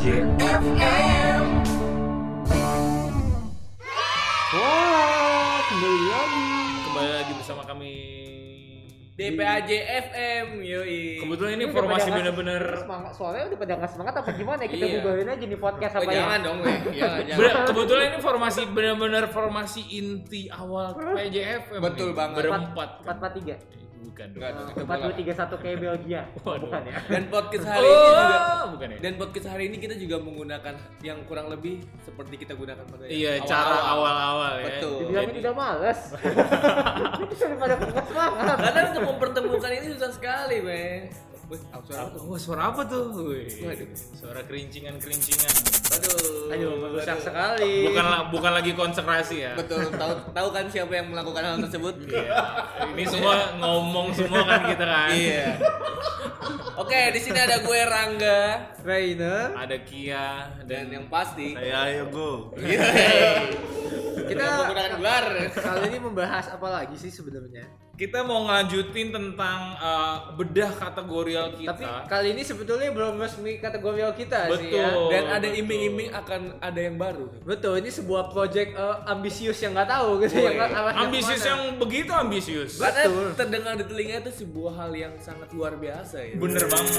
FM. Wah, kembali lagi. Kembali lagi bersama kami. DPAJ FM yoi. Kebetulan ini Ini formasi bener-bener semangat soalnya udah pada nggak semangat apa gimana kita Iya. bubarin aja nih podcast Oh, apa ya jangan dong, weh. Jangan, jangan. bener- kebetulan ini formasi bener-bener formasi inti awal PJFM. Betul nih. banget. Berempat. empat empat tiga Bukan dong. Empat dua bukan. tiga satu kayak Belgia Waduh. bukan ya Dan podcast hari ini juga Oh, bukan ya? dan podcast hari ini kita juga menggunakan yang kurang lebih seperti kita gunakan pada Iya, awal-awal. cara awal-awal ya. Betul. Jadi- tidak malas daripada semangat Karena untuk mempertemukan ini susah sekali, men. Wih, suara apa tuh? Wah, suara apa tuh? Wih, suara kerincingan-kerincingan. Aduh. aduh merusak sekali Bukan bukan lagi konsekrasi ya. Betul, tahu tahu kan siapa yang melakukan hal tersebut? Iya. Ini semua ngomong semua kan kita kan. Iya. Oke, di sini ada gue Rangga Rainer Ada Kia dan dan yang pasti Saya ayo go. kita Kita menggunakan gelar. kali ini membahas apa lagi sih sebenarnya kita mau ngelanjutin tentang uh, bedah kategorial kita. tapi kali ini sebetulnya belum resmi kategori kita sih ya Betul. Dan ada betul. iming-iming akan ada yang baru. betul ini sebuah project eh, ambisius yang nggak tahu gitu yang arahnya ambisius ke mana. yang begitu ambisius. Karena Betul. terdengar di telinga itu sebuah hal yang sangat luar biasa ya. Bener banget.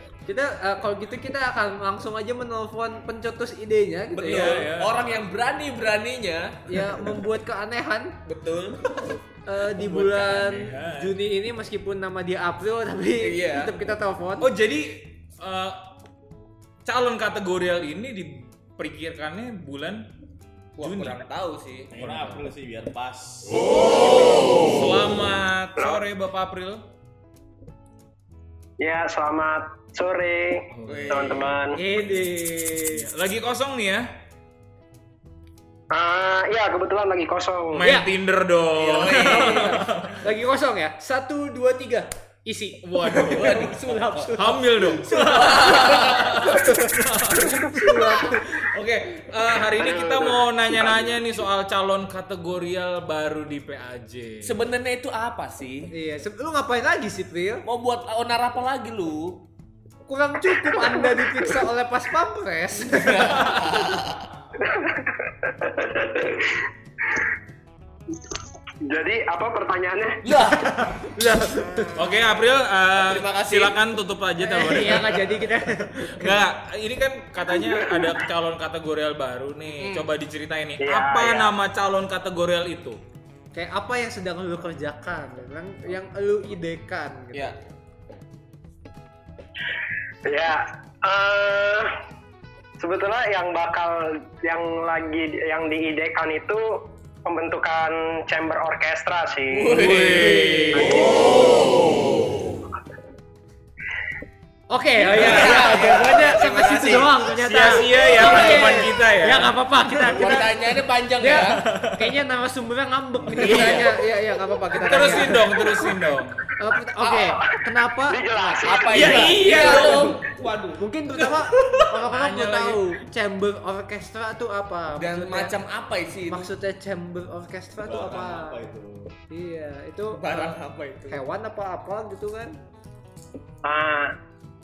kita eh, kalau gitu kita akan langsung aja menelpon pencetus idenya gitu Betul. ya ya. Orang yang berani-beraninya ya membuat keanehan betul. eh, di bulan keanehan. Juni ini meskipun nama dia April tapi Iya. tetap kita telepon Oh jadi uh, calon kategorial ini diperkirakannya bulan Wah, Juni. kurang tahu sih. Ini April sih biar pas. Selamat sore Bapak April. Ya, selamat sore teman-teman. ini Lagi kosong nih ya. Ah, ya kebetulan lagi kosong. Main Ya. Tinder dong. lagi kosong ya satu dua tiga isi Waduh. Waduh, sulap sulap Hamil dong. Oke, eh, hari ini kita mau nanya-nanya nih soal calon kategorial baru di PAJ. Sebenarnya itu apa sih? iya lu ngapain lagi sih Pril Mau buat onar apa lagi lu? Kurang cukup anda diperiksa oleh pas pampres Jadi apa pertanyaannya? Ya, Oke, April, Terima kasih. silakan tutup aja teleponnya. iya nggak jadi kita Enggak, ini kan katanya ada calon kategorial baru nih. Coba diceritain nih, Iya, apa iya. nama calon kategorial itu? kayak apa yang sedang lu kerjakan yang yang lu idekan gitu. ya. Ya, eh sebetulnya yang bakal yang lagi yang diidekan itu pembentukan chamber orkestra sih. Oke, oh iya, iya, jawabannya sampai situ doang ternyata. Sia-sia ya Oke. pertemuan kita ya. Ya nggak apa-apa, kita kita Pertanyaannya panjang ya. ya. Kayaknya nama sumbernya ngambek nih ditanya. Iya, iya, nggak apa-apa kita. Terusin tanya. dong, terusin dong. Oke, kenapa? Dijelasin. Apa Ya ini? iya dong. Waduh, mungkin pertama orang-orang lagi. tahu chamber orkestra itu apa? Dan Maksudnya- macam apa sih itu? maksudnya chamber orkestra itu apa? Apa itu? Iya, itu Barang eh, apa itu? hewan apa apa gitu kan? Ah,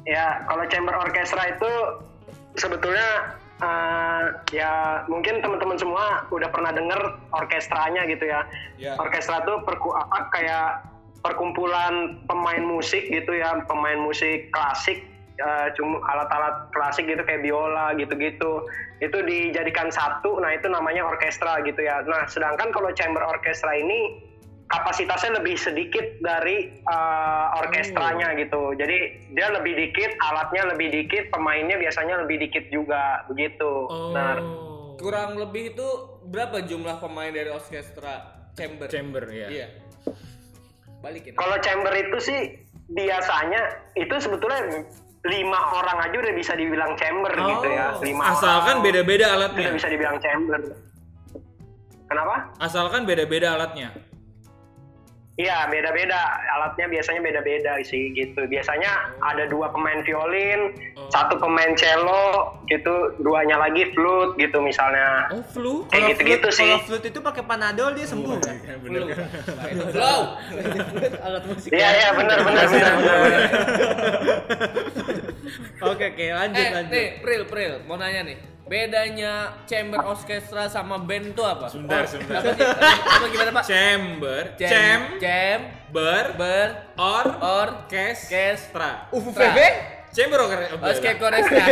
ya kalau chamber orkestra itu sebetulnya eh, ya mungkin teman-teman semua udah pernah denger orkestranya gitu ya. Ya. Orkestra itu perku apa kayak perkumpulan pemain musik gitu ya, pemain musik klasik eh, cuma alat-alat klasik gitu kayak biola gitu-gitu. Itu dijadikan satu, nah itu namanya orkestra gitu ya. Nah, sedangkan kalau chamber orkestra ini kapasitasnya lebih sedikit dari uh, orkestranya gitu. Jadi dia lebih dikit, alatnya lebih dikit, pemainnya biasanya lebih dikit juga begitu. Oh. Nah, Kurang lebih itu berapa jumlah pemain dari orkestra chamber? Chamber ya. Iya. Balikin. kalau chamber itu sih biasanya itu sebetulnya lima orang aja udah bisa dibilang chamber gitu ya. Lima Asalkan beda-beda udah alatnya. bisa dibilang chamber. Kenapa? Asalkan beda-beda alatnya. Iya beda-beda alatnya biasanya beda-beda sih gitu. Biasanya ada dua pemain violin, Oh. satu pemain cello, gitu, duanya lagi flute gitu misalnya. Oh, flu? Kayak gitu-gitu flute- sih. Kalau flute itu pakai panadol dia sembuh? Bener kan? Flow. Alat musik. Iya iya benar benar benar. benar. Oke oke lanjut Eh, lanjut. nih, Pril, Pril, mau nanya nih. Bedanya chamber orchestra sama band itu apa? Sebentar, sebentar. Apa, sih? apa gimana, Pak? Chamber, Cem, cem, cem, ber, ber, or, or, kes, kes, tra. UVV, Chamber orkestra. Oske Koreska,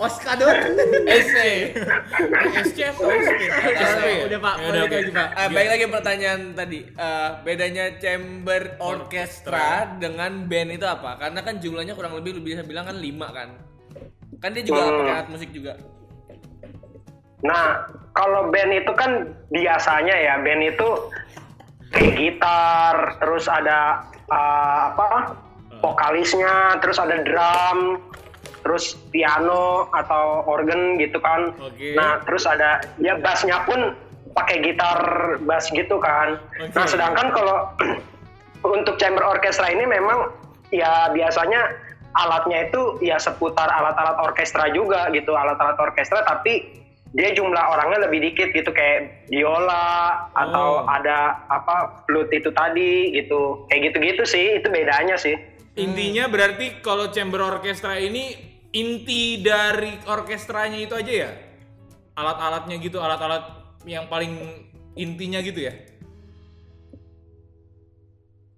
Oskador. SC. SC? SP. Udah, Pak. Oke. lagi, Pak. Ah, baik lagi pertanyaan tadi. Eh, bedanya chamber orchestra dengan band itu apa? Karena kan jumlahnya kurang lebih lu bisa bilang kan lima kan. Kan dia juga Hmm. pakai alat musik juga. Nah kalau band itu kan biasanya ya band itu kayak gitar, terus ada uh, apa vokalisnya, terus ada drum, terus piano atau organ gitu kan. Oke. Nah terus ada ya bassnya pun pakai gitar bass gitu kan. Oke. Nah sedangkan kalau untuk chamber orchestra ini memang ya biasanya alatnya itu ya seputar alat-alat orkestra juga gitu alat-alat orkestra tapi dia jumlah orangnya lebih dikit gitu kayak biola atau Oh. ada apa flute itu tadi gitu kayak gitu-gitu sih itu bedanya sih Intinya berarti kalau chamber orkestra ini inti dari orkestranya itu aja ya? Alat-alatnya gitu, alat-alat yang paling intinya gitu ya?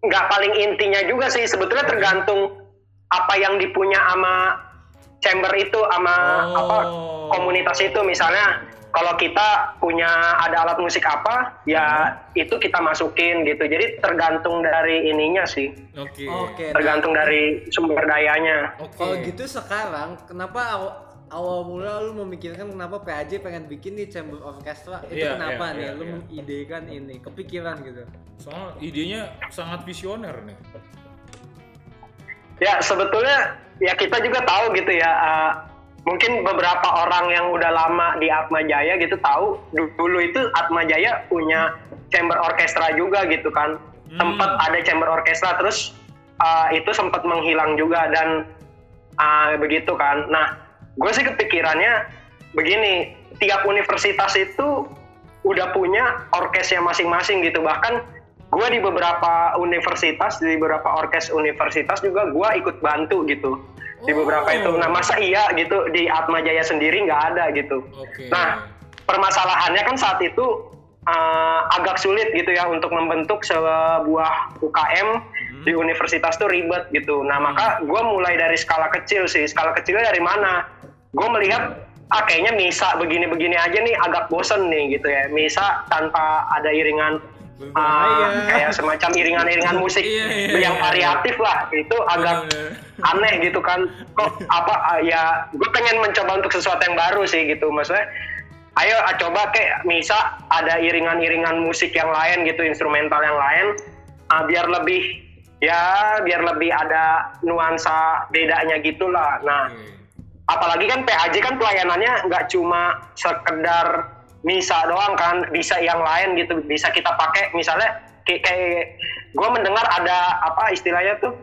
nggak paling intinya juga sih sebetulnya tergantung apa yang dipunya sama chamber itu sama Oh. apa komunitas itu misalnya kalau kita punya ada alat musik apa ya itu kita masukin gitu jadi tergantung dari ininya sih Oke. Oke. nah, tergantung dari sumber dayanya Oke. Kalau gitu sekarang kenapa awal, awal mula lu memikirkan kenapa PAJ pengen bikin nih chamber orchestra itu Iya, kenapa iya, nih iya, lu iya. mengidekan ini kepikiran gitu Soalnya idenya sangat visioner nih. Ya sebetulnya ya kita juga tahu gitu ya uh, mungkin beberapa orang yang udah lama di Atma Jaya gitu tahu du- dulu itu Atma Jaya punya chamber orkestra juga gitu kan. Sempat ada chamber orkestra terus uh, itu sempat menghilang juga dan uh, begitu kan. Nah gue sih kepikirannya begini tiap universitas itu udah punya orkesnya masing-masing gitu. Bahkan gue di beberapa universitas di beberapa orkes universitas juga gue ikut bantu gitu di beberapa Oh. itu nah masa iya gitu di Atma Jaya sendiri nggak ada gitu Oke. Nah, permasalahannya kan saat itu uh, agak sulit gitu ya untuk membentuk sebuah UKM di universitas tuh ribet gitu. Nah, maka gue mulai dari skala kecil sih. Skala kecilnya dari mana? Gue melihat ah kayaknya misa begini-begini aja nih agak bosen nih gitu ya. Misa tanpa ada iringan uh, kayak semacam iringan-iringan musik Iya, iya, yang iya. variatif lah. Itu agak Bener. aneh gitu kan kok apa ah, ya gue pengen mencoba untuk sesuatu yang baru sih gitu maksudnya ayo ah, coba kayak misa ada iringan-iringan musik yang lain gitu instrumental yang lain ah, biar lebih ya biar lebih ada nuansa bedanya gitulah nah apalagi kan PAJ kan pelayanannya nggak cuma sekedar misa doang kan bisa yang lain gitu bisa kita pakai. Misalnya kayak, kayak gue mendengar ada apa istilahnya tuh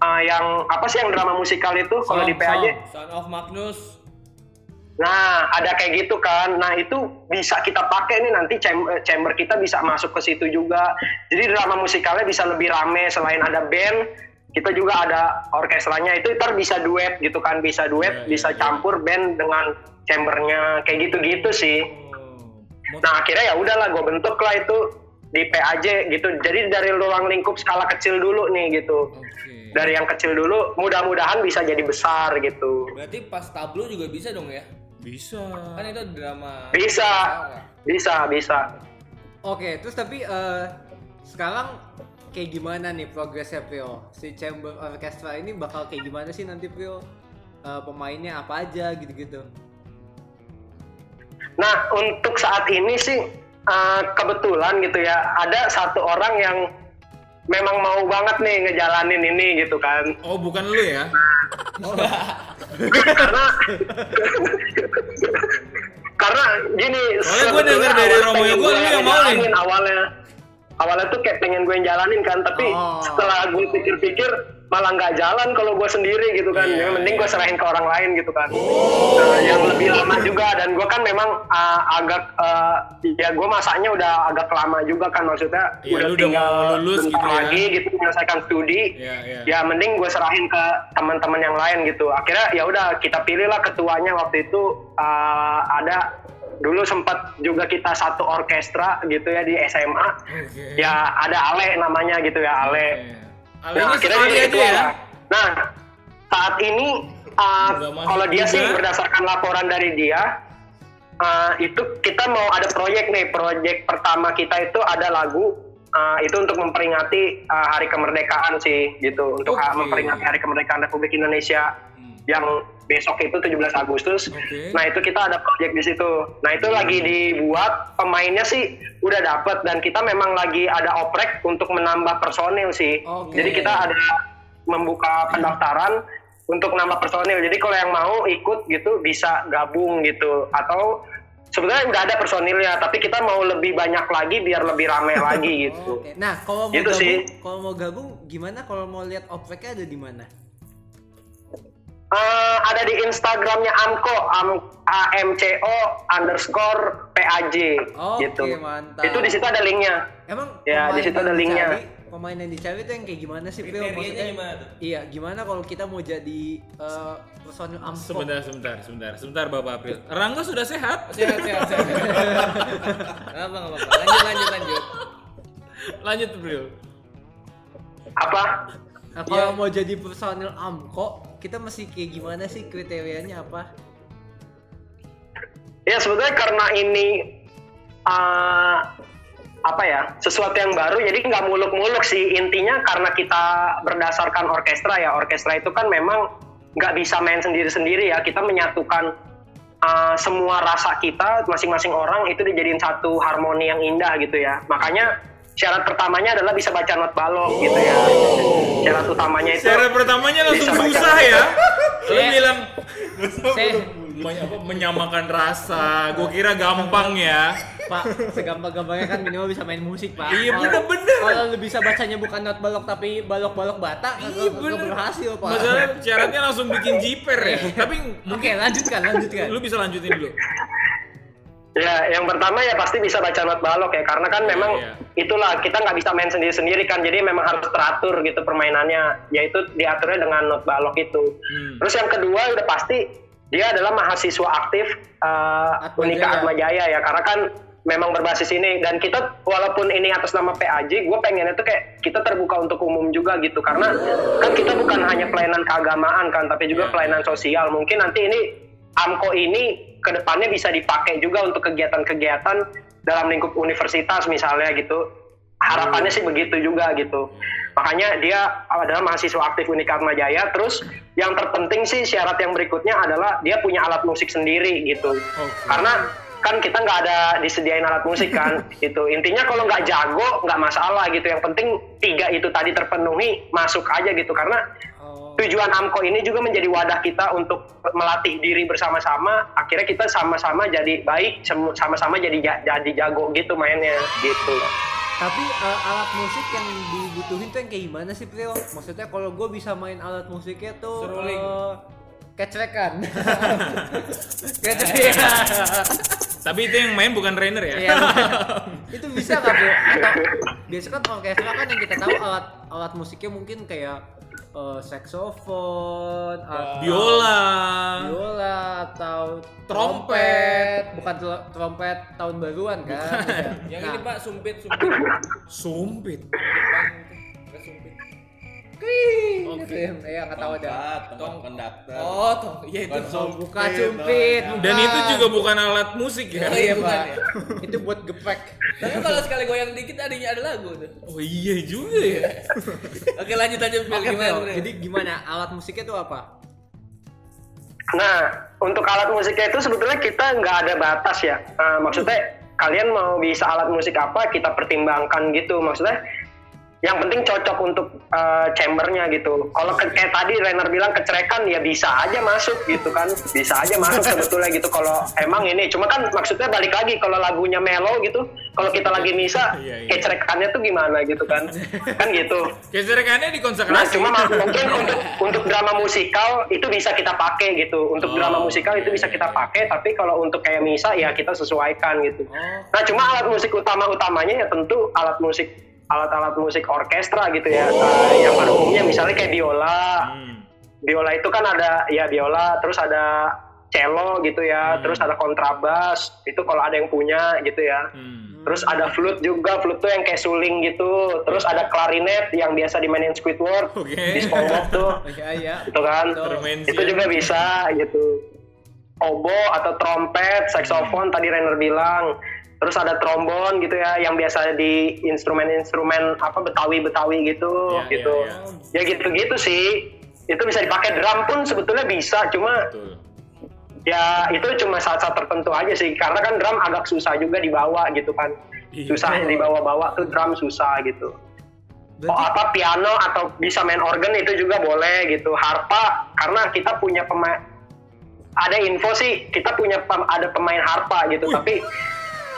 uh, yang apa sih yang drama musikal itu kalau di PAJ Son of Magnus. nah ada kayak gitu kan. Nah itu bisa kita pakai nih nanti cham- eh, chamber kita bisa masuk ke situ juga. Jadi drama musikalnya bisa lebih rame selain ada band kita juga ada orkestranya. Itu ntar bisa duet gitu kan bisa duet Iya, iya, bisa iya. campur band dengan chambernya. Kayak gitu-gitu sih. Oh. Nah akhirnya ya udahlah gue bentuk lah itu di PAJ gitu. Jadi dari ruang lingkup skala kecil dulu nih gitu. Oke. Dari yang kecil dulu mudah-mudahan bisa jadi besar gitu. Berarti pas tablo juga bisa dong ya? Bisa. Kan itu drama. Bisa. Bisa, bisa. Oke, terus tapi eh, sekarang kayak gimana nih progresnya Prio? Si chamber orchestra ini bakal kayak gimana sih nanti Prio? Eh, pemainnya apa aja gitu-gitu? Nah untuk saat ini sih eh, kebetulan gitu ya ada satu orang yang memang mau banget nih ngejalanin ini gitu kan. Oh, bukan lu ya? karena karena gini Soalnya gua denger dari Romo pengen lu yang mau nih. awalnya awalnya tuh kayak pengen gue yang jalanin kan tapi Oh. setelah gue pikir-pikir malah nggak jalan kalau gue sendiri gitu kan. Iya, yang penting gue serahin ke orang lain gitu kan. Oh. Nah, yang lebih lama juga dan gue kan memang uh, agak uh, ya gue masaknya udah agak lama juga kan. Maksudnya Iya, udah udah tinggal mau lulus gitu ya. lagi gitu menyelesaikan studi. Iya, iya. ya mending gue serahin ke teman-teman yang lain gitu. Akhirnya ya udah kita pilih lah ketuanya. Waktu itu uh, ada dulu sempat juga kita satu orkestra gitu ya di SMA Oke. ya ada Ale namanya gitu ya Ale Nah, akhirnya sekali aja ketua. ya. Nah, saat ini uh, kalau dia sih juga. berdasarkan laporan dari dia, uh, itu kita mau ada proyek nih. Proyek pertama kita itu ada lagu uh, itu untuk memperingati uh, Hari Kemerdekaan sih, gitu. Untuk uh, Oke. memperingati Hari Kemerdekaan Republik Indonesia. Yang besok itu 17 Agustus. Oke. Nah itu kita ada proyek di situ. Nah itu lagi dibuat pemainnya sih udah dapet dan kita memang lagi ada oprek untuk menambah personil sih. Oke. Jadi kita ada membuka pendaftaran untuk nambah personil. Jadi kalau yang mau ikut gitu bisa gabung gitu atau sebenarnya udah ada personilnya tapi kita mau lebih banyak lagi biar lebih rame lagi gitu. Oke. Nah, kalau mau Gitu gabung, kalau mau gabung gimana? Kalau mau lihat opreknya ada di mana? Eh, ada di Instagramnya Amco Am AMCO underscore PAJ Oke, gitu. mantap. Itu di situ ada linknya. Emang Ya, di situ ada linknya. dicari- Pemain yang dicari itu yang kayak gimana sih, Phil? Maksudnya, gimana tuh? Iya, gimana kalau kita mau jadi eh, personil Amco? Sebentar, sebentar, sebentar, sebentar Bapak April. Rangga sudah sehat? Sehat, sehat, sehat. Apa nggak apa-apa. Lanjut, lanjut, lanjut. Lanjut April. Apa? Nah, kalau Iya. mau jadi personil Amco, kita mesti kayak gimana sih kriterianya apa? Ya sebetulnya karena ini uh, apa ya sesuatu yang baru jadi nggak muluk-muluk sih. Intinya karena kita berdasarkan orkestra ya orkestra itu kan memang nggak bisa main sendiri-sendiri ya. Kita menyatukan uh, semua rasa kita masing-masing orang itu dijadiin satu harmoni yang indah gitu ya. Makanya syarat pertamanya adalah bisa baca not balok gitu ya syarat utamanya itu Syarat pertamanya langsung susah ya. Lu bilang menyamakan rasa. Gue kira gampang ya. Pak, segampang-gampangnya kan minimal bisa main musik, Pak. Iya, bener-bener. Kalau lu bisa bacanya bukan not balok tapi balok-balok bata, Iya, kagak bener. berhasil, Pak. Masalahnya syaratnya langsung bikin jiper ya. Tapi Oke, mungkin lanjutkan, lanjutkan. lu bisa lanjutin dulu. Ya, yang pertama ya pasti bisa baca not balok ya, karena kan Iya, memang iya. itulah kita nggak bisa main sendiri-sendiri kan, jadi memang harus teratur gitu permainannya, yaitu diaturnya dengan not balok itu. Hmm. Terus yang kedua udah pasti dia adalah mahasiswa aktif uh, Atma Unika Jaya. Atma Jaya ya, karena kan memang berbasis ini dan kita walaupun ini atas nama PAJ, gue pengennya tuh kayak kita terbuka untuk umum juga gitu, karena kan kita bukan hanya pelayanan keagamaan kan, tapi juga Iya. pelayanan sosial. Mungkin nanti ini AMKO ini ke depannya bisa dipakai juga untuk kegiatan-kegiatan dalam lingkup universitas misalnya gitu. Harapannya sih begitu juga gitu. Makanya dia adalah mahasiswa aktif Unika Atma Jaya. Terus yang terpenting sih syarat yang berikutnya adalah dia punya alat musik sendiri gitu. Karena kan kita nggak ada disediain alat musik kan gitu. Intinya kalau nggak jago nggak masalah gitu. Yang penting tiga itu tadi terpenuhi masuk aja gitu. Karena tujuan AMKO ini juga menjadi wadah kita untuk melatih diri bersama-sama. Akhirnya kita sama-sama jadi baik, sama-sama jadi ja- jadi jago gitu mainnya gitu. tapi eh, alat musik yang dibutuhin tuh yang kayak gimana sih, Pril? Maksudnya kalau gue bisa main alat musiknya tuh Seruling. eh, kecerekan. kecerekan. Tapi itu yang main bukan trainer ya. Iya, bukan. itu bisa nggak bro? Atau biasa kan orkestra kan yang kita tahu alat alat musiknya mungkin kayak eh, saksofon, atau Biola. biola atau Trompet. bukan tro- trompet tahun baruan kan? Yang Nah, ini Pak sumpit sumpit. Sumpit. Depan nggak sumpit. Wih, gitu ya, nggak tahu ada. Tong- konduktor. Oh, toh. Iya itu. Bukan sumpit, Bukan cumpit. Dan itu juga bukan alat musik ya. Oh, iya, pak, ya? itu buat geprek. Tapi kalau sekali goyang dikit adanya ada lagu tuh. Oh iya juga ya. Oke lanjut aja Bil. Oke, gimana? Bro. Jadi gimana alat musiknya tuh apa? Nah, untuk alat musiknya itu sebetulnya kita nggak ada batas ya. Nah, maksudnya kalian mau bisa alat musik apa kita pertimbangkan gitu. Maksudnya yang penting cocok untuk eh, chambernya gitu. Kalau ke- kayak tadi Rainer bilang kecerekan ya bisa aja masuk gitu kan, bisa aja masuk sebetulnya gitu. Kalau emang ini, cuma kan maksudnya balik lagi kalau lagunya mellow gitu, kalau kita lagi misa Iya, iya. kecerekannya tuh gimana gitu kan kan gitu Geserekannya Nah, dikonsekrasi. cuma ma- mungkin untuk untuk drama musikal itu bisa kita pakai gitu. Untuk Oh, drama musikal itu bisa kita pakai, tapi kalau untuk kayak misa ya kita sesuaikan gitu. Oh. Nah, cuma alat musik utama utamanya ya tentu alat musik alat-alat musik orkestra gitu ya. Nah, yang pada umumnya misalnya kayak biola. Hmm. Biola itu kan ada ya biola, terus ada cello gitu ya, Hmm. terus ada kontrabas. Itu kalau ada yang punya gitu ya. Hmm. Terus ada flute juga, flute tuh yang kayak suling gitu. Terus ada klarinet yang biasa dimainin Squidward Oke. di SpongeBob tuh, Oh, iya iya. gitu kan. Termensi. Itu juga bisa gitu. Obo atau trompet, saxophone tadi Renner bilang. Terus ada trombon gitu ya, yang biasa di instrumen-instrumen apa Betawi-Betawi gitu, Iya, gitu. iya, Ya gitu-gitu sih. Itu bisa dipakai drum pun sebetulnya bisa, cuma Betul. ya itu cuma saat-saat tertentu aja sih karena kan drum agak susah juga dibawa gitu kan Iya. susah dibawa-bawa tuh drum susah gitu oh Berarti apa piano atau bisa main organ itu juga boleh gitu harpa karena kita punya pemain ada info sih kita punya pem- ada pemain harpa gitu tapi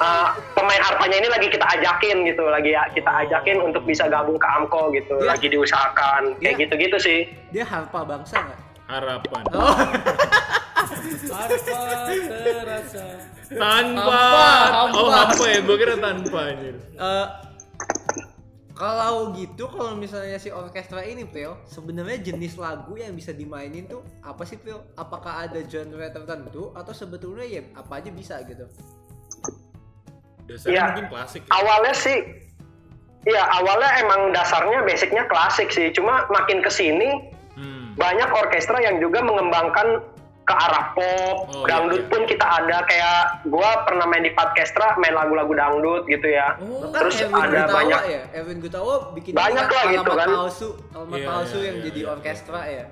uh, pemain harpanya ini lagi kita ajakin gitu lagi ya kita ajakin untuk bisa gabung ke Amko gitu Dia- lagi diusahakan kayak Dia- gitu-gitu sih dia harpa bangsa nggak? Harapan. Oh, Harpa terasa. Tanpa. Hampa, Oh, hampa. apa ya? Gue kira tanpa anjir. Eh, kalau gitu kalau misalnya si orkestra ini Pil, sebenarnya jenis lagu yang bisa dimainin tuh apa sih Pil? Apakah ada genre tertentu atau sebetulnya ya apa aja bisa gitu? Dasarnya Iya. mungkin klasik. ya. awalnya sih Iya awalnya emang dasarnya basicnya klasik sih cuma makin ke sini Hmm. banyak orkestra yang juga mengembangkan ke arah pop Oh, dangdut iya, iya. pun kita ada kayak gua pernah main di Padkestra main lagu-lagu dangdut gitu ya Bahkan terus Erwin ada Gutawa banyak ya, Erwin Gutawa bikin Banyak lah alamat gitu kan. palsu, alamat Iya, palsu iya, yang iya, jadi iya, orkestra ya.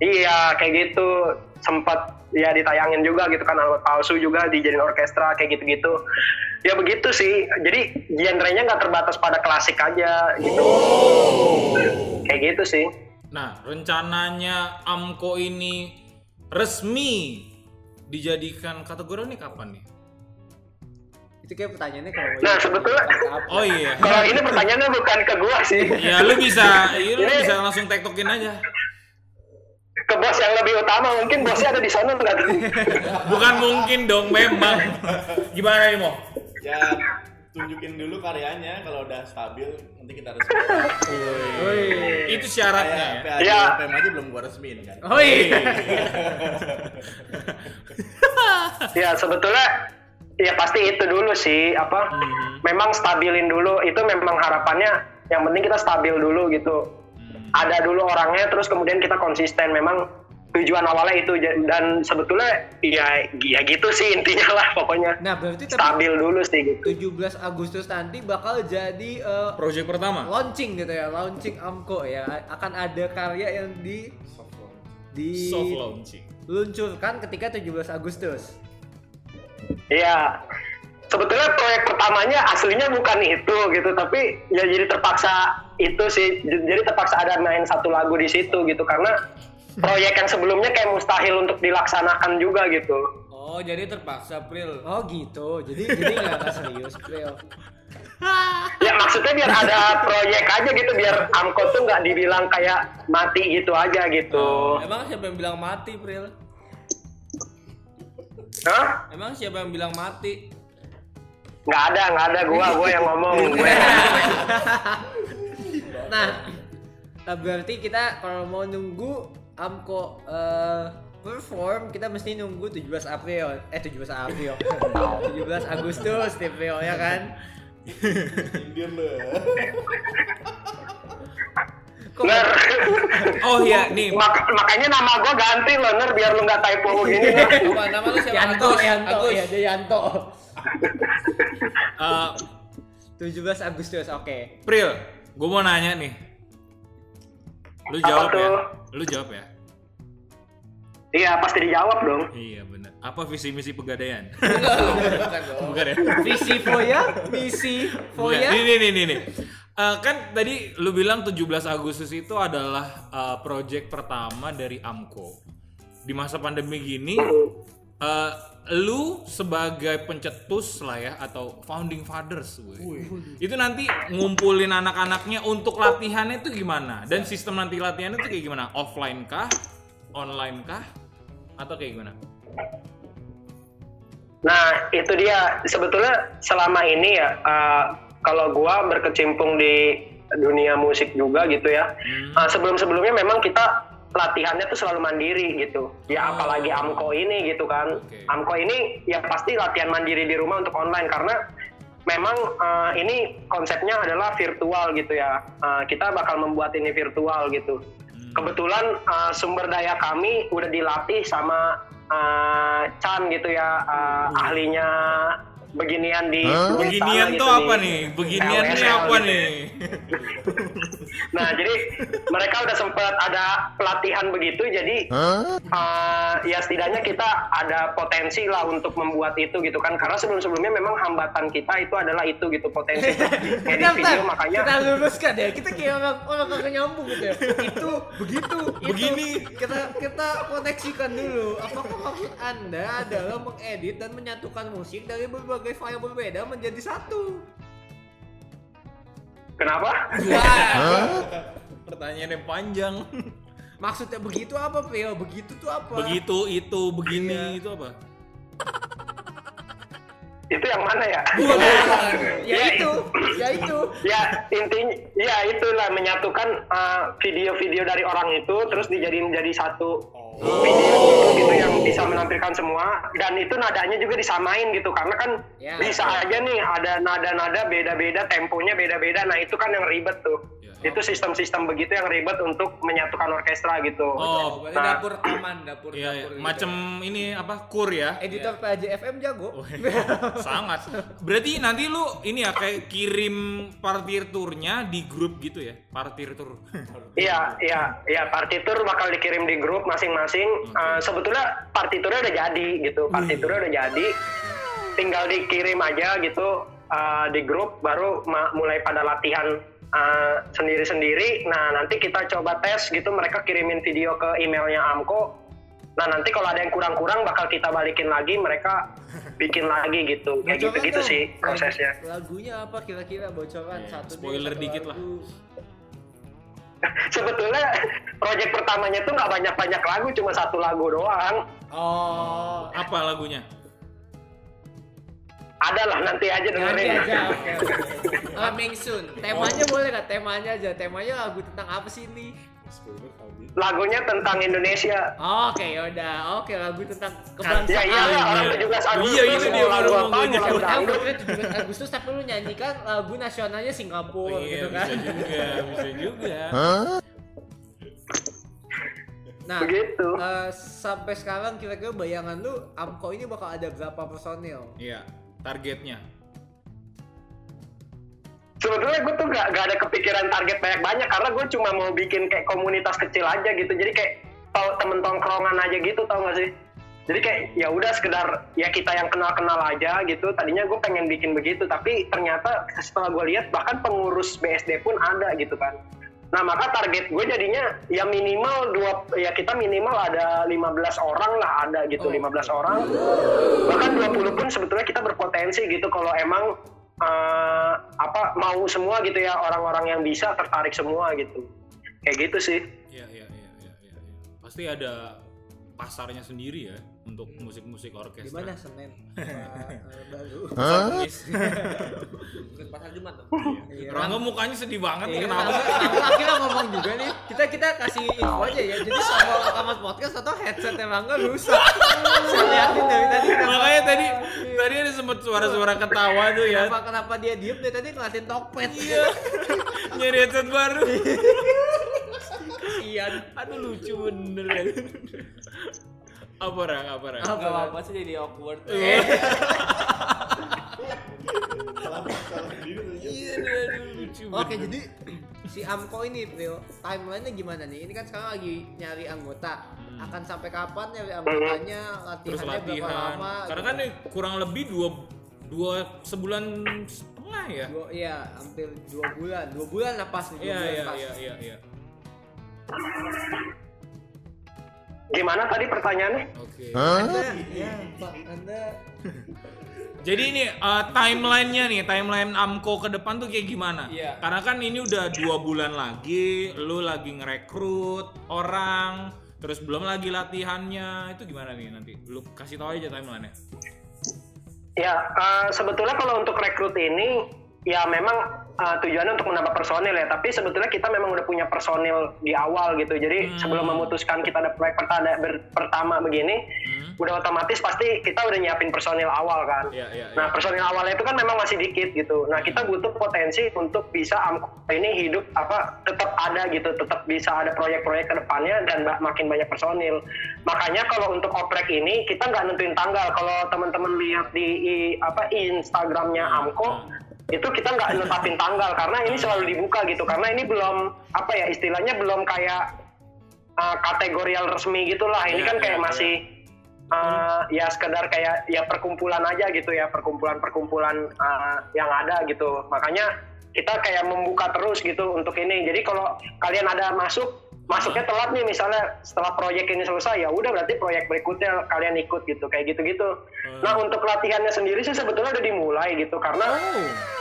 iya kayak gitu sempat ya ditayangin juga gitu kan alat palsu juga dijadiin orkestra kayak gitu-gitu ya begitu sih jadi genrenya nggak terbatas pada klasik aja gitu kayak gitu sih Nah, rencananya AMKO ini resmi dijadikan kategori ini kapan nih? Itu kayak pertanyaannya kalau Nah, sebetulnya- apa? Oh iya. kalau ini pertanyaannya bukan ke gua sih Ya lu bisa, ya, lu bisa langsung tektokin aja. Ke bos yang lebih utama mungkin bosnya ada di sana nggak tuh Bukan mungkin dong, memang. Gimana nih Mo? Ya tunjukin dulu karyanya kalau udah stabil nanti kita resmi. Woi. Itu syaratnya Kayak ya. PM aja belum gua resmiin kan. Oh iya. ya sebetulnya ya pasti itu dulu sih apa Mhm. memang stabilin dulu itu memang harapannya yang penting kita stabil dulu gitu Hmm. Ada dulu orangnya terus kemudian kita konsisten memang tujuan awalnya itu dan sebetulnya ya ya gitu sih intinya lah pokoknya Nah, berarti tapi stabil dulu sih gitu 17 Agustus nanti bakal jadi eh, Project pertama. launching gitu ya, launching Amko ya. Akan ada karya yang di di Soft launching. luncurkan ketika 17 Agustus. Iya. Sebetulnya proyek pertamanya aslinya bukan itu gitu, tapi ya jadi terpaksa itu sih. Jadi terpaksa ada main satu lagu di situ gitu karena proyek yang sebelumnya kayak mustahil untuk dilaksanakan juga gitu. Oh, jadi terpaksa, Pril. Oh gitu. Jadi jadi nggak serius, Pril. Ya maksudnya biar ada proyek aja gitu, biar Amko tuh nggak dibilang kayak mati gitu aja gitu. Emang siapa yang bilang mati, Pril? Hah? Emang siapa yang bilang mati? Nggak ada, nggak ada gua, gua yang ngomong. Gue. Nah, eh, berarti kita kalau mau nunggu Amko eh, perform kita mesti nunggu 17 April. Eh 17 April. 17 Agustus April ya kan? Lu. Kok Ner. Oh iya, nih. Mak- makanya nama gua ganti loh, Ner, biar lu nggak typo. Apa nama lu siapa? Yanto, Agus. Yanto, Agus. ya dia Yanto. Eh, 17 Agustus, oke. Pril, gue mau nanya nih. Lu jawab ya. Lu jawab ya. Iya, pasti dijawab dong. Iya benar. Apa visi misi pegadaian? Bukan dong. Bukan ya? Visi Foya, misi. Foya. Ini nih nih nih. nih. Eh, kan tadi lu bilang 17 Agustus itu adalah eh, project pertama dari Amco. Di masa pandemi gini, eh, lu sebagai pencetus lah ya atau founding fathers gue. Itu nanti ngumpulin anak-anaknya untuk latihannya itu gimana? Dan sistem nanti latihannya itu kayak gimana? Offline kah? Online kah? Atau kayak gimana? Nah, itu dia. Sebetulnya selama ini ya, uh, kalau gua berkecimpung di dunia musik juga gitu ya. uh, sebelum-sebelumnya memang kita latihannya tuh selalu mandiri gitu. Ya Oh. apalagi Amko ini gitu kan. Oke. Amko ini ya pasti latihan mandiri di rumah untuk online karena memang uh, ini konsepnya adalah virtual gitu ya. Uh, kita bakal membuat ini virtual gitu. Kebetulan uh, sumber daya kami udah dilatih sama uh, Chan gitu ya, uh, ahlinya beginian di Bukit Beginian Sana tuh gitu apa nih? Beginian LSL nih apa gitu. nih? Nah, jadi mereka udah sempat ada pelatihan begitu, jadi uh, ya setidaknya kita ada potensi lah untuk membuat itu gitu kan. Karena sebelum-sebelumnya memang hambatan kita itu adalah itu gitu potensi Bentar, video bentar. makanya kita luruskan ya. Kita kayak orang orang kagak nyambung gitu ya. Itu begitu, itu. Begini. Kita kita koneksikan dulu. Apakah maksud Anda adalah mengedit dan menyatukan musik dari berbagai file berbeda menjadi satu? Kenapa? Pertanyaan yang panjang. Maksudnya begitu apa, Prio? Begitu tuh apa? Begitu, itu, Iya. begini, itu apa? Itu yang mana ya? ya itu, ya itu. ya intinya ya itulah menyatukan uh, video-video dari orang itu terus dijadiin jadi satu video gitu, gitu yang bisa menampilkan semua dan itu nadanya juga disamain gitu karena kan Ya. bisa aja nih ada nada-nada beda-beda temponya beda-beda nah itu kan yang ribet tuh Ya. itu sistem-sistem begitu yang ribet untuk menyatukan orkestra gitu Oh, Berarti Nah. dapur aman, dapur Iya, iya. dapur gitu. macam ini apa kur ya? Editor PAJFM jago. Sangat. Berarti nanti lu ini ya kayak kirim partiturnya di grup gitu ya? Partitur. Iya, iya, iya. Partitur bakal dikirim di grup masing-masing. Eh, sebetulnya partiturnya udah jadi gitu. Partiturnya udah jadi. Tinggal dikirim aja gitu eh, di grup, baru ma- mulai pada latihan eh, sendiri-sendiri. Nah, nanti kita coba tes gitu. Mereka kirimin video ke emailnya Amko. Nah, nanti kalau ada yang kurang-kurang bakal kita balikin lagi. Mereka bikin lagi gitu. Kayak gitu-gitu sih prosesnya. Lagunya apa kira-kira bocoran Iya, satu spoiler satu dikit lah. Sebetulnya proyek pertamanya tuh nggak banyak-banyak lagu, cuma satu lagu doang. Oh, Apa lagunya? Ada lah nanti aja nanti dengerin. aja. Oke, oke. Ah, Coming soon. temanya boleh nggak? Temanya aja. Temanya lagu tentang apa sih ini? Lagunya tentang Indonesia. Oke, yaudah. Oke, lagu tentang Ya kebangsaan. iyalah orang 17 Agustus Iya, itu dia lagu baru mau gue Tahu dangdut. gue 17 Agustus tapi lu nyanyikan lagu nasionalnya Singapura iya, gitu kan. bisa juga, bisa juga. Nah, Begitu. eh, sampai sekarang kira-kira bayangan lu Amko ini bakal ada berapa personil? Iya, targetnya. Sebetulnya gue tuh gak, gak ada kepikiran target banyak-banyak karena gue cuma mau bikin kayak komunitas kecil aja gitu. Jadi kayak tau temen tongkrongan aja gitu tau gak sih? Jadi kayak ya udah sekedar ya kita yang kenal-kenal aja gitu. Tadinya gue pengen bikin begitu tapi ternyata setelah gue lihat bahkan pengurus BSD pun ada gitu kan. Nah maka target gue jadinya ya minimal dua ya kita minimal ada 15 orang lah ada gitu 15 orang bahkan 20 pun sebetulnya kita berpotensi gitu kalau emang eh, apa mau semua gitu ya orang-orang yang bisa tertarik semua gitu. Kayak gitu sih. Iya, iya, iya, iya, iya. Pasti ada pasarnya sendiri ya untuk musik-musik orkestra. Gimana Senin? Eh, baru. Yes. Bukan pasar Jumat tuh. Iya. Rangga mukanya sedih banget nih Iya, kenapa sih? Aku akhirnya ngomong juga nih. Kita kita kasih info aja ya. Jadi sama rekaman podcast atau headset emang nggak rusak. Saya liatin dari tadi. kenapa- Makanya tadi tadi ada sempet suara-suara ketawa tuh ya. Kenapa, kenapa dia diem dari tadi ngeliatin Tokped. Iya. Nyari headset baru. Kasian. Aduh lucu bener. Apa Rang? Apa Rang? Apa? Apa-apa sih jadi awkward. Iya, aduh, lucu Oke, jadi si Amko ini, Bro, timelinenya gimana nih? Ini kan sekarang lagi nyari anggota. Akan sampai kapan nyari anggotanya? terus Latihannya berapa latihan. lama? Karena kan nih kurang lebih dua dua sebulan setengah ya. Dua, iya, hampir dua bulan. Dua bulan lah pas nih. dua Iya bulan iya pas. iya iya iya. Gimana tadi pertanyaannya? Oke. Anda, ya Pak, Anda Jadi ini eh, timelinenya nih, timeline Amko ke depan tuh kayak gimana? Iya. Karena kan ini udah dua bulan lagi, lu lagi ngerekrut orang, terus belum lagi latihannya, itu gimana nih nanti? Lu kasih tahu aja timelinenya. Ya, eh, sebetulnya kalau untuk rekrut ini ya memang eh, tujuannya untuk menambah personil ya. Tapi sebetulnya kita memang udah punya personil di awal gitu. Jadi Hmm. sebelum memutuskan kita ada proyek pertama, ber- pertama begini, Hmm. udah otomatis pasti kita udah nyiapin personil awal kan. Iya, iya. Nah personil awalnya itu kan memang masih dikit gitu. Nah kita butuh potensi untuk bisa Amko ini hidup apa tetap ada gitu, tetap bisa ada proyek-proyek ke depannya dan makin banyak personil. Makanya kalau untuk oprek ini kita nggak nentuin tanggal. Kalau teman-teman lihat di i- apa Instagramnya Amko itu kita nggak netapin tanggal karena ini selalu dibuka gitu. Karena ini belum apa ya istilahnya belum kayak uh, kategorial resmi gitulah. Ini Iya, kan kayak iya. masih uh, ya sekedar kayak ya perkumpulan aja gitu ya perkumpulan-perkumpulan uh, yang ada gitu makanya kita kayak membuka terus gitu untuk ini jadi kalau kalian ada masuk masuknya telat nih misalnya setelah proyek ini selesai ya udah berarti proyek berikutnya kalian ikut gitu kayak gitu-gitu. Nah untuk latihannya sendiri sih sebetulnya udah dimulai gitu karena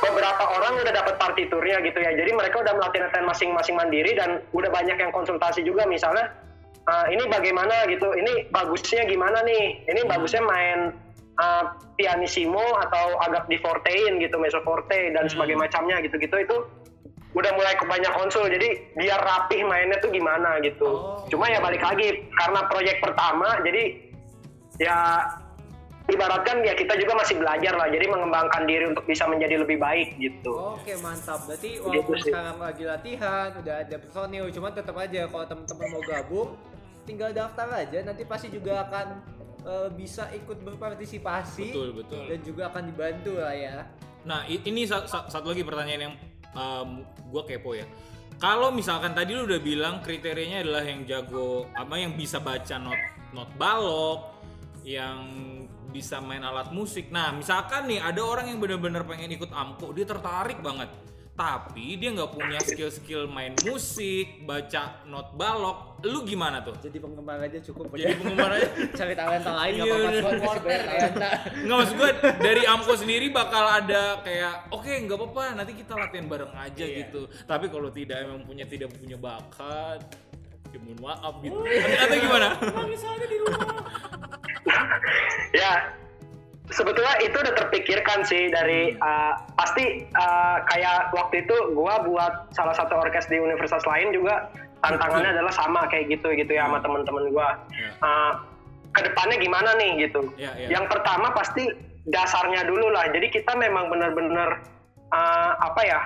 beberapa orang udah dapat partiturnya gitu ya. Jadi mereka udah melatih latihan masing-masing mandiri dan udah banyak yang konsultasi juga misalnya "Ah, ini bagaimana gitu ini bagusnya gimana nih? Ini bagusnya main uh, pianissimo atau agak di fortein gitu mezzo forte dan sebagainya macamnya gitu-gitu. Itu udah mulai ke banyak konsul jadi biar rapih mainnya tuh gimana gitu Oh. cuma ya balik lagi karena proyek pertama jadi ya ibaratkan ya kita juga masih belajar lah jadi mengembangkan diri untuk bisa menjadi lebih baik gitu Oke mantap. Berarti Gitu walaupun sih. sekarang lagi latihan, udah ada personil, cuman tetap aja kalau teman-teman mau gabung, tinggal daftar aja. Nanti pasti juga akan eh, bisa ikut berpartisipasi Betul, betul. dan juga akan dibantu lah ya. Nah, ini sa- sa- satu lagi pertanyaan yang um, gue kepo ya. Kalau misalkan tadi lu udah bilang kriterianya adalah yang jago apa yang bisa baca not not balok, yang bisa main alat musik. Nah, misalkan nih ada orang yang bener-bener pengen ikut amko, dia tertarik banget. Tapi dia nggak punya skill-skill main musik, baca not balok. Lu gimana tuh? Jadi penggemar aja cukup. Jadi penggemar aja. Cari talenta lain nggak Iya, apa-apa. bener. Cuman masih banyak talenta. Nggak maksud gue dari Amko sendiri bakal ada kayak oke nggak apa-apa nanti kita latihan bareng aja gitu. Tapi kalau tidak emang punya tidak punya bakat ya mohon maaf gitu. Atau gimana? ya sebetulnya itu udah terpikirkan sih dari uh, pasti uh, kayak waktu itu gua buat salah satu orkes di universitas lain juga tantangannya adalah sama kayak gitu gitu ya sama teman-teman gua. Ya. uh, ke depannya gimana nih gitu. Ya, ya. yang pertama pasti dasarnya dulu lah. Jadi kita memang benar-benar uh, apa ya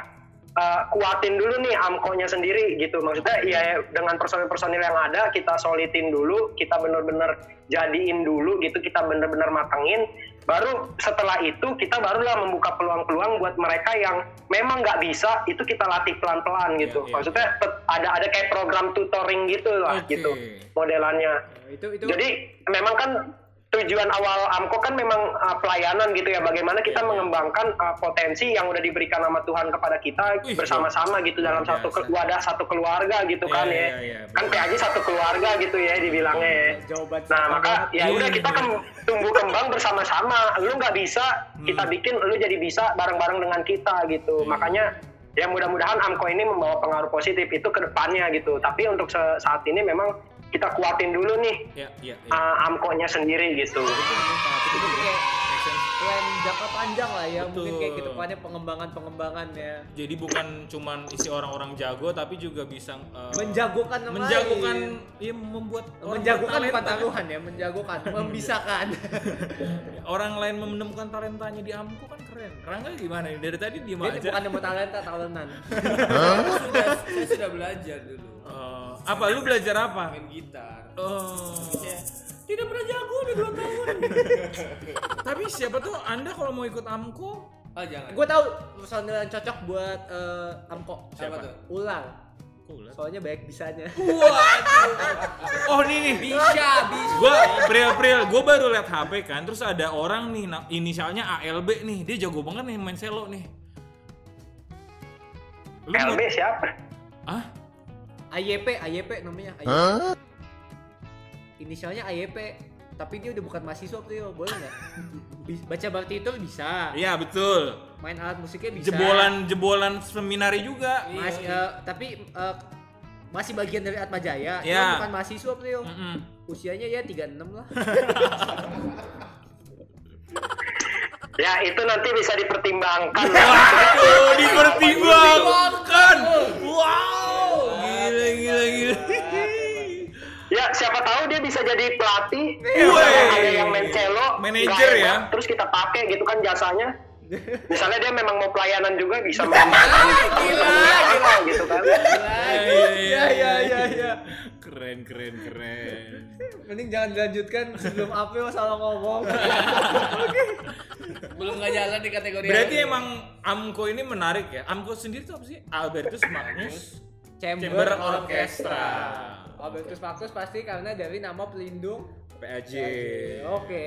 uh, kuatin dulu nih amkonya sendiri gitu. Maksudnya ya dengan personil-personil yang ada kita solidin dulu kita benar-benar jadiin dulu gitu. Kita benar-benar matangin baru setelah itu kita barulah membuka peluang-peluang buat mereka yang memang nggak bisa itu kita latih pelan-pelan gitu Ya, ya. maksudnya tet- ada ada kayak program tutoring gitu lah Oke. gitu modelannya Itu itu jadi memang kan tujuan awal AMKO kan memang uh, pelayanan gitu ya. Bagaimana kita Iya, iya. mengembangkan uh, potensi yang udah diberikan sama Tuhan kepada kita Wih, bersama-sama gitu dalam luar satu ke- wadah satu keluarga gitu Iya, kan iya, ya. iya, kan PAJ satu keluarga gitu ya dibilangnya ya. jawaban Nah maka ya Iya, udah iya, kita iya. kan tumbuh kembang bersama-sama. Lu nggak bisa, kita bikin lu jadi bisa bareng-bareng dengan kita gitu. Iya. Makanya ya mudah-mudahan Amko ini membawa pengaruh positif itu ke depannya gitu. Tapi untuk saat ini memang kita kuatin dulu nih Ya, ya, ya. uh, Amko-nya sendiri gitu. Kayak sense. plan jangka panjang lah ya. Mungkin kayak Betul. ke depannya pengembangan-pengembangan ya. Jadi bukan cuman isi orang-orang jago tapi juga bisa uh, Menjagokan yang menjagokan lain. ya membuat orang menjagokan bukan taruhan ya, menjagokan, membisakan. orang lain menemukan talentanya di Amko kan keren. Rangga gimana? Dari tadi Dia aja. bukan nemu talenta, talentan. sudah saya sudah belajar dulu apa lu belajar apa? main gitar Oh. ya, tidak pernah jago udah dua tahun Tapi siapa tuh Anda kalau mau ikut Amko? oh jangan Gue tahu personil yang cocok buat eh, Amko. siapa tuh Ulang. Ulah? Soalnya baik bisanya. Waduh. Oh ini nih. bisa bisa Gua Pril Pril, gua baru liat HP kan, terus ada orang nih inisialnya ALB nih, dia jago banget nih main selo nih. Lu LB siapa? Ah? AYP, AYP namanya. AYP. inisialnya AYP tapi dia udah bukan mahasiswa Prio boleh nggak baca partitur bisa Iya betul. main alat musiknya bisa Jebolan jebolan seminari juga. Mas, eh, tapi eh, masih bagian dari Atma Jaya Iya. Dia bukan mahasiswa Prio Mm-mm. usianya ya 36 lah Ya itu nanti bisa dipertimbangkan. Oh, dipertimbangkan. Wow. Gila gila gila. ya siapa tahu dia bisa jadi pelatih. Wey. Ada yang main cello, Manager ya. enak, Terus kita pakai gitu kan jasanya. Misalnya dia memang mau pelayanan juga bisa mengembangkan gila, gitu kan. Iya iya iya iya iya Keren keren keren. mending jangan dilanjutkan sebelum April salah ngomong Belum nggak jalan di kategori Berarti emang Amko ini menarik ya. Amko sendiri tuh apa sih? Albertus Magnus Chamber, Chamber Orchestra. Orchestra. Albertus Magnus pasti karena dari nama pelindung PAJ. Oke.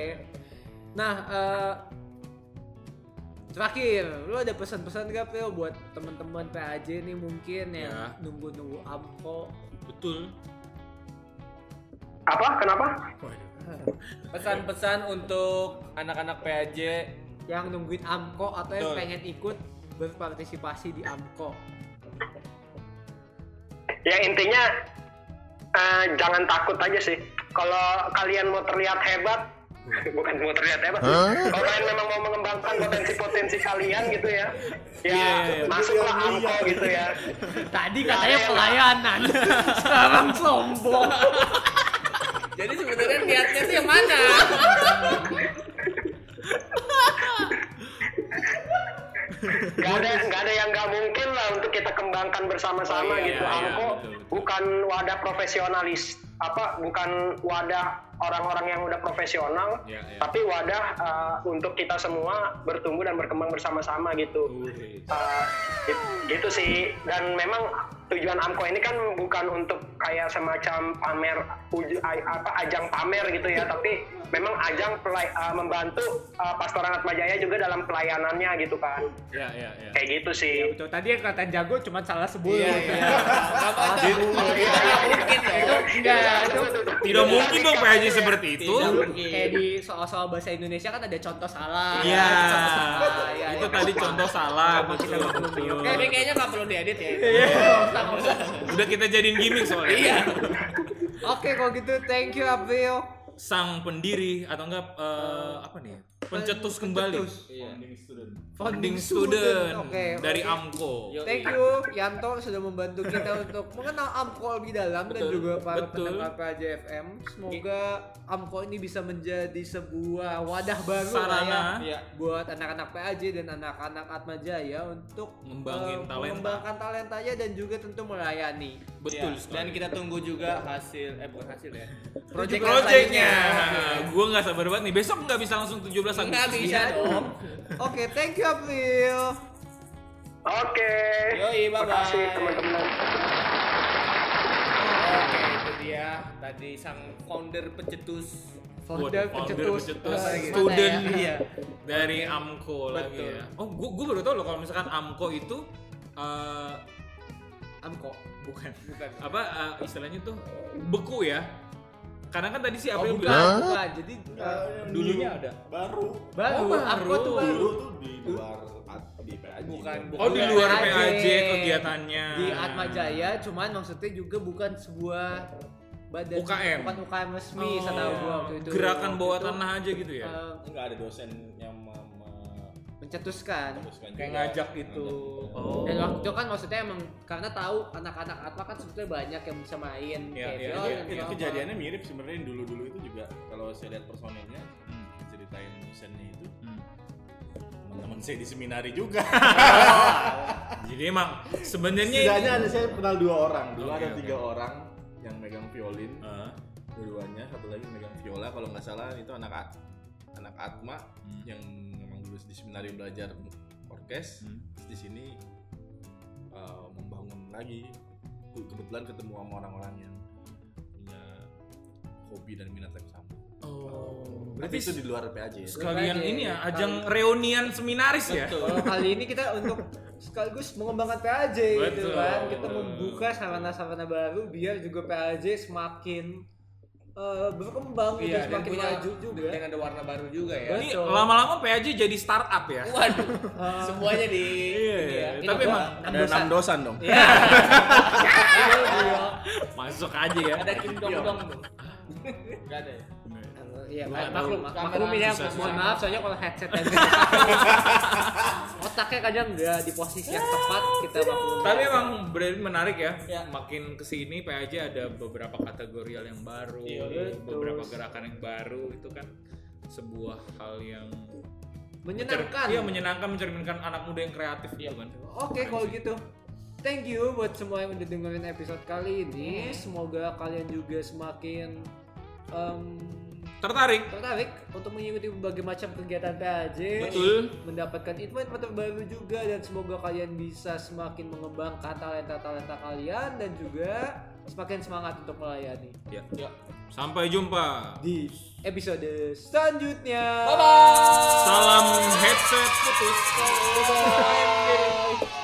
Nah, eh, terakhir, lu ada pesan-pesan gak Phil buat teman-teman PAJ nih mungkin yang Ya. nunggu-nunggu Amko? Betul. Apa? Kenapa? pesan-pesan untuk anak-anak PAJ Yang nungguin Amko atau yang Betul. pengen ikut berpartisipasi di Amko? Ya intinya eh, jangan takut aja sih. Kalau kalian mau terlihat hebat, bukan mau terlihat hebat. Kalau kalian memang mau mengembangkan potensi-potensi kalian gitu ya, ya Iya, iya, iya. masuklah amko gitu ya. Tadi Ya, katanya ya. pelayanan, sekarang sombong. jadi sebenarnya niatnya sih yang mana Gak ada nggak ada yang nggak mungkin lah untuk kita kembangkan bersama-sama Oh, iya, gitu. iya, amko betul, betul. bukan wadah profesionalis apa bukan wadah orang-orang yang udah profesional, Iya, iya. tapi wadah uh, untuk kita semua bertumbuh dan berkembang bersama-sama gitu. Uh, it- gitu sih dan memang tujuan Amko ini kan bukan untuk kayak semacam pamer uj- a- apa ajang pamer gitu ya tapi memang ajang pelay- uh, membantu uh, Pastoran Atmajaya juga dalam pelayanannya gitu kan. Ya ya ya. kayak gitu sih. Betul, tadi yang katain jago cuma salah sebut. iya iya. Nggak apa-apa Nggak mungkin dong Enggak, itu Tidak mungkin. Dong PAJ seperti itu. Kayak di soal-soal bahasa Indonesia kan ada contoh salah. Iya. Iya, Itu iya. tadi contoh salah. Kita tapi kayaknya nggak perlu diedit ya Udah kita jadiin gimmick soalnya. iya Oke, kalau gitu thank you April. Sang pendiri atau enggak eh, apa nih? Pencetus kembali. Pencetus. Founding student. Founding student. student. Oke, Dari. Amko. Yo. Thank you Yanto sudah membantu kita untuk mengenal Amko lebih dalam dan Betul, juga para betul. pendengar PJFM. Semoga Amko ini bisa menjadi sebuah wadah baru Sarana. ya Iya. buat anak-anak PAJ dan anak-anak Atma Jaya untuk Ngembangin eh, talenta. mengembangkan talentanya dan juga tentu melayani. Betul Iya, sekali. dan kita tunggu juga hasil eh bukan hasil ya Project Projectnya, gue nggak sabar banget nih. Besok nggak bisa langsung 17 Agustus. nggak bisa dong Oke, thank you April. oke Yoi, bye-bye. makasih teman-teman Oke, itu dia tadi sang founder pencetus Founder, Founder, pencetus, pencetus, gimana student ya? Iya. dari Amko lagi Betul. ya. Oh, gue gue baru tahu loh kalau misalkan Amko itu eh Amko. bukan bukan apa eh, istilahnya tuh beku ya. Karena kan tadi si Oh, April bukan, bilang bukan. Jadi eh, dulunya ada. baru baru, Oh, baru. Amko tuh baru. dulu tuh di luar di PAJ Bukan, bukan. Oh di luar PAJ. PAJ kegiatannya. di Atma Jaya cuman maksudnya juga bukan sebuah badan UKM. bukan UKM resmi Oh, setahu gua waktu itu Gerakan bawah itu, tanah aja gitu ya. eh, nggak ada dosen yang me- me- mencetuskan memutuskan Kayak juga. ngajak gitu. Ngajak. Oh. dan waktu itu kan maksudnya emang karena tahu anak-anak Atma kan sebetulnya banyak yang bisa main Iya, kayak Viol dan Itu drama. kejadiannya mirip sebenarnya dulu-dulu itu juga kalau saya lihat personelnya Hmm. ceritain dosennya itu Hmm. teman-teman saya di seminari juga. Jadi emang sebenarnya Setidaknya ada saya kenal dua orang. Dulu Oke, ada oke. tiga orang yang megang violin. Eh, Dua-duanya, satu lagi megang viola. Kalau nggak salah itu anak At- anak Atma Hmm. yang di seminari belajar orkes. Hmm. Terus di sini uh, membangun lagi. Ke- Kebetulan ketemu sama orang-orang yang punya hobi dan minat yang sama. Oh, berarti itu di luar PAJ ya. sekalian PAJ. ini ya ajang reunian seminaris ya. Kalau kali ini kita untuk sekaligus mengembangkan PAJ gitu kan. Kita membuka sarana-sarana baru biar juga PAJ semakin eh, berkembang Iya, dan semakin punya maju juga. dan ada warna baru juga ya. Ini lama-lama PAJ jadi startup ya. Waduh, semuanya di Iya, ini ya. tapi Ini emang gua- Ada enam dosan dong. Iya. masuk aja ya. ada Kim Dong Dong tuh. Enggak ada ya. Iya, maklum, maklum ini ya, mohon maaf soalnya kalau headset dan otaknya kadang nggak di posisi yang tepat kita maklum. Tapi emang berarti menarik ya. Ya. Makin ke sini PAJ ada beberapa kategorial yang baru, Iya, beberapa gerakan yang baru itu kan sebuah hal yang menyenangkan. Iya menyenangkan mencerminkan anak muda yang kreatif gitu kan. Oke kalau gitu Thank you buat semua yang udah dengerin episode kali ini. Semoga kalian juga semakin em, Tertarik? tertarik untuk mengikuti berbagai macam kegiatan PAJ. Betul. Mendapatkan info-info terbaru juga dan semoga kalian bisa semakin mengembangkan talenta-talenta kalian dan juga semakin semangat untuk melayani Ya. Sampai jumpa. di episode selanjutnya. Bye bye. Salam headset putus. Bye-bye.